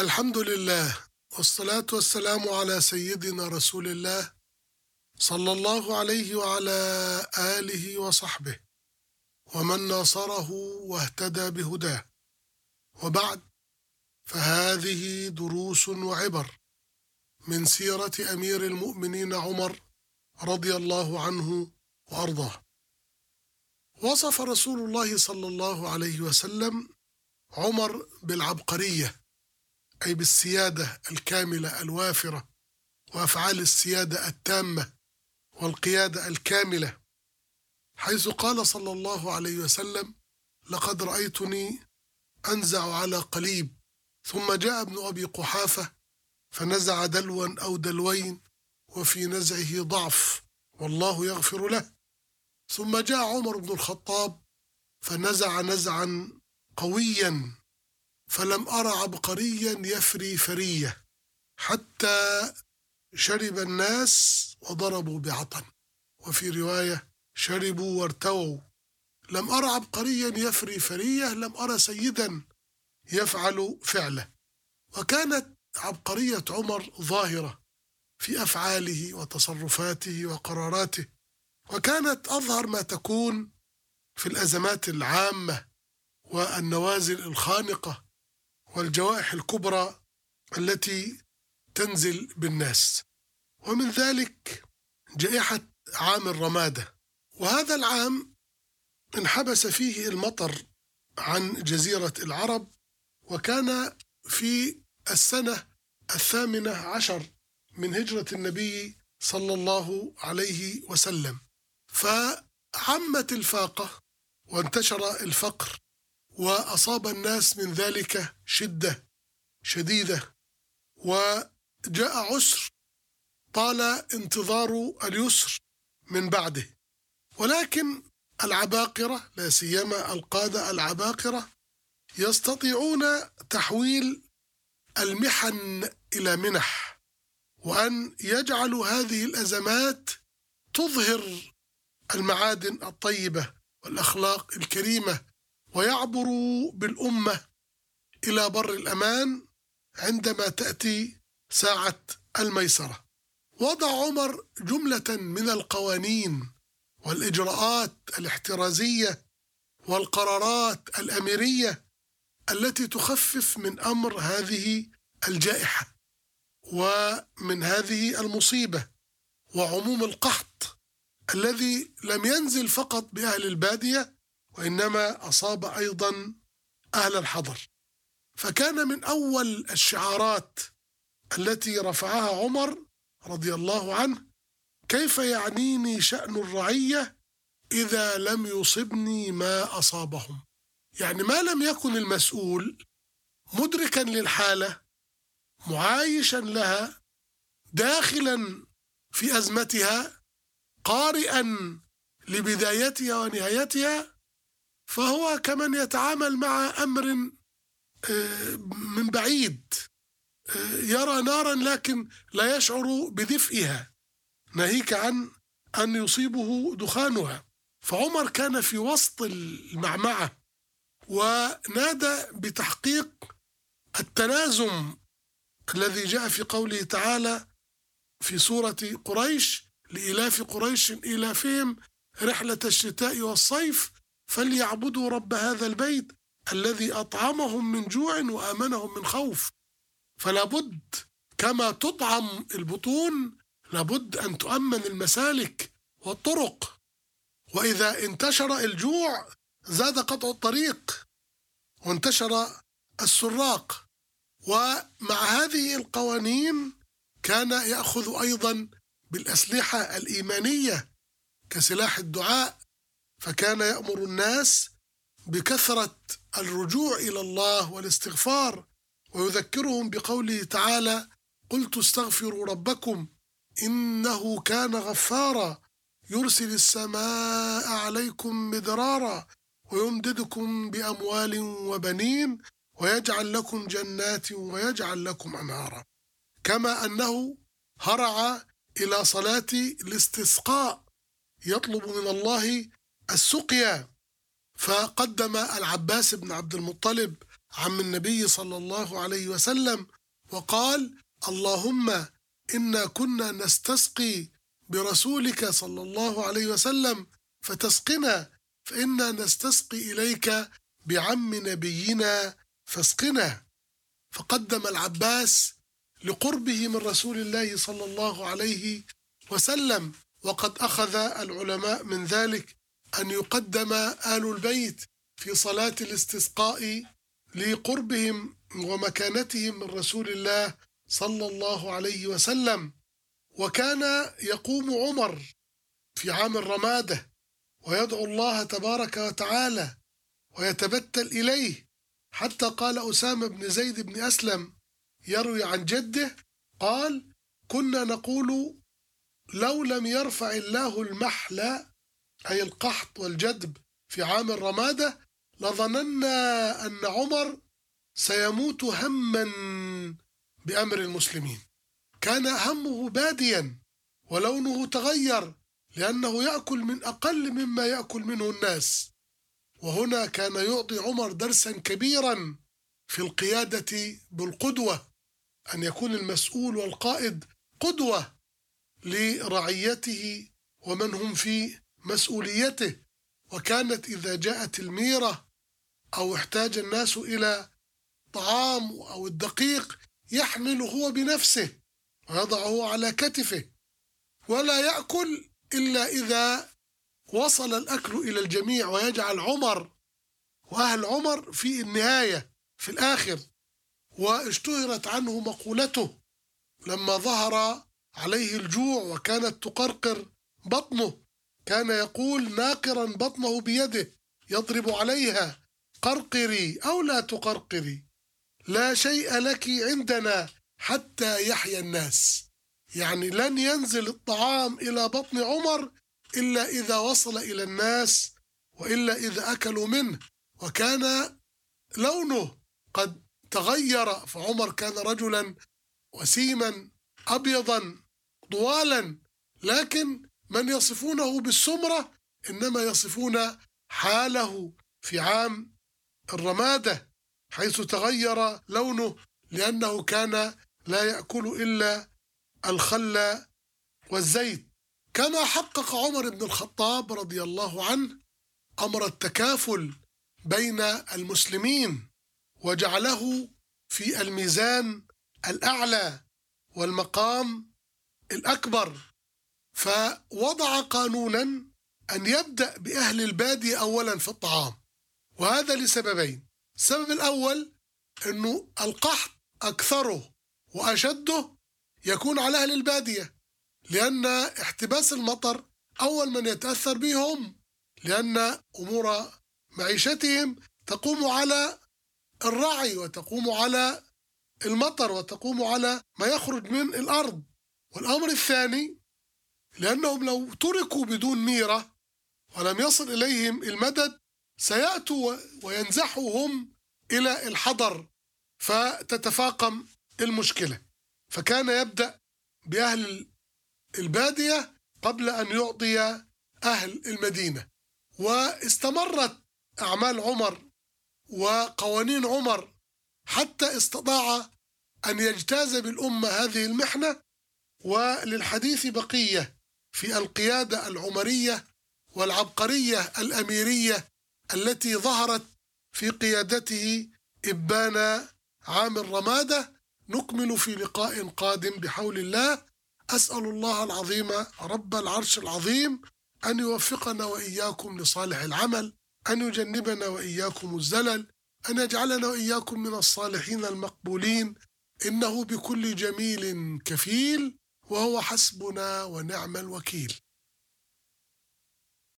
الحمد لله والصلاة والسلام على سيدنا رسول الله صلى الله عليه وعلى آله وصحبه ومن ناصره واهتدى بهداه. وبعد فهذه دروس وعبر من سيرة أمير المؤمنين عمر رضي الله عنه وأرضاه. وصف رسول الله صلى الله عليه وسلم عمر بالعبقرية. أي بالسيادة الكاملة الوافرة وأفعال السيادة التامة والقيادة الكاملة. حيث قال صلى الله عليه وسلم لقد رأيتني أنزع على قليب. ثم جاء ابن أبي قحافة فنزع دلوا أو دلوين وفي نزعه ضعف والله يغفر له. ثم جاء عمر بن الخطاب فنزع نزعا قويا فلم أرى عبقريا يفري فرية حتى شرب الناس وضربوا بعطن. وفي رواية شربوا وارتووا. لم أرى عبقريا يفري فرية لم أرى سيدا يفعل فعله. وكانت عبقرية عمر ظاهرة في أفعاله وتصرفاته وقراراته. وكانت أظهر ما تكون في الأزمات العامة والنوازل الخانقة. والجوائح الكبرى التي تنزل بالناس. ومن ذلك جائحة عام الرمادة. وهذا العام انحبس فيه المطر عن جزيرة العرب وكان في السنة الثامنة عشر من هجرة النبي صلى الله عليه وسلم. فعمت الفاقة وانتشر الفقر وأصاب الناس من ذلك شدة شديدة. وجاء عسر طال انتظار اليسر من بعده. ولكن العباقرة لا سيما القادة العباقرة يستطيعون تحويل المحن إلى منح وأن يجعلوا هذه الأزمات تظهر المعادن الطيبة والأخلاق الكريمة ويعبروا بالأمة إلى بر الأمان عندما تأتي ساعة الميسرة. وضع عمر جملة من القوانين والإجراءات الاحترازية والقرارات الأميرية التي تخفف من أمر هذه الجائحة ومن هذه المصيبة وعموم القحط الذي لم ينزل فقط بأهل البادية وإنما أصاب أيضا أهل الحضر. فكان من أول الشعارات التي رفعها عمر رضي الله عنه كيف يعنيني شأن الرعية إذا لم يصبني ما أصابهم؟ يعني ما لم يكن المسؤول مدركا للحالة معايشا لها داخلا في أزمتها قارئا لبدايتها ونهايتها فهو كمن يتعامل مع أمر من بعيد يرى نارا لكن لا يشعر بدفئها ناهيك عن أن يصيبه دخانها. فعمر كان في وسط المعمعة ونادى بتحقيق التلازم الذي جاء في قوله تعالى في سورة قريش لإلاف قريش إلافهم رحلة الشتاء والصيف فليعبدوا رب هذا البيت الذي أطعمهم من جوع وآمنهم من خوف. فلا بد كما تطعم البطون لابد أن تؤمن المسالك والطرق. وإذا انتشر الجوع زاد قطع الطريق وانتشر السراق. ومع هذه القوانين كان يأخذ أيضا بالأسلحة الإيمانية كسلاح الدعاء فكان يأمر الناس بكثرة الرجوع إلى الله والاستغفار ويذكرهم بقوله تعالى قلت استغفروا ربكم إنه كان غفارا يرسل السماء عليكم مدرارا ويمددكم بأموال وبنين ويجعل لكم جنات ويجعل لكم أنهارا. كما أنه هرع إلى صلاة الاستسقاء يطلب من الله السقيا فقدم العباس بن عبد المطلب عم النبي صلى الله عليه وسلم وقال اللهم إنا كنا نستسقي برسولك صلى الله عليه وسلم فتسقنا فإنا نستسقي إليك بعم نبينا فاسقنا. فقدم العباس لقربه من رسول الله صلى الله عليه وسلم وقد أخذ العلماء من ذلك أن يقدم آل البيت في صلاة الاستسقاء لقربهم ومكانتهم من رسول الله صلى الله عليه وسلم. وكان يقوم عمر في عام الرمادة ويدعو الله تبارك وتعالى ويتبتل إليه. حتى قال أسامة بن زيد بن أسلم يروي عن جده قال كنا نقول لو لم يرفع الله المحل أي القحط والجدب في عام الرمادة لظننا أن عمر سيموت هما بأمر المسلمين. كان همه باديا ولونه تغير لأنه يأكل من أقل مما يأكل منه الناس. وهنا كان يعطي عمر درسا كبيرا في القيادة بالقدوة أن يكون المسؤول والقائد قدوة لرعيته ومن هم في مسؤوليته وكانت إذا جاءت الميرة أو احتاج الناس إلى طعام أو الدقيق يحمل هو بنفسه ويضعه على كتفه. ولا يأكل إلا إذا وصل الأكل إلى الجميع ويجعل عمر وأهل عمر في النهاية في الآخر. واشتهرت عنه مقولته لما ظهر عليه الجوع وكانت تقرقر بطنه. كان يقول ناقرا بطنه بيده يضرب عليها قرقري أو لا تقرقري لا شيء لك عندنا حتى يحيا الناس. يعني لن ينزل الطعام إلى بطن عمر إلا إذا وصل إلى الناس وإلا إذا أكلوا منه وكان لونه قد تغير فعمر كان رجلا وسيما ابيضا طوالا لكن من يصفونه بالسمرة إنما يصفون حاله في عام الرمادة حيث تغير لونه لأنه كان لا يأكل إلا الخل والزيت. كما حقق عمر بن الخطاب رضي الله عنه أمر التكافل بين المسلمين وجعله في الميزان الأعلى والمقام الأكبر. فوضع قانونا أن يبدأ بأهل البادية اولا في الطعام وهذا لسببين. السبب الأول أنه القحط أكثره وأشده يكون على أهل البادية لأن احتباس المطر أول من يتأثر به هم لأن أمور معيشتهم تقوم على الرعي وتقوم على المطر وتقوم على ما يخرج من الأرض. والأمر الثاني لأنهم لو تركوا بدون ميره ولم يصل إليهم المدد سيأتوا وينزحوا هم إلى الحضر فتتفاقم المشكلة. فكان يبدأ بأهل البادية قبل أن يعطي أهل المدينة. واستمرت أعمال عمر وقوانين عمر حتى استطاع أن يجتاز بالأمة هذه المحنة وللحديث بقية. في القيادة العمرية والعبقرية الأميرية التي ظهرت في قيادته إبان عام الرماده نكمل في لقاء قادم بحول الله. أسأل الله العظيم رب العرش العظيم أن يوفقنا وإياكم لصالح العمل أن يجنبنا وإياكم الزلل أن يجعلنا وإياكم من الصالحين المقبولين. إنه بكل جميل كفيل. وهو حسبنا ونعم الوكيل.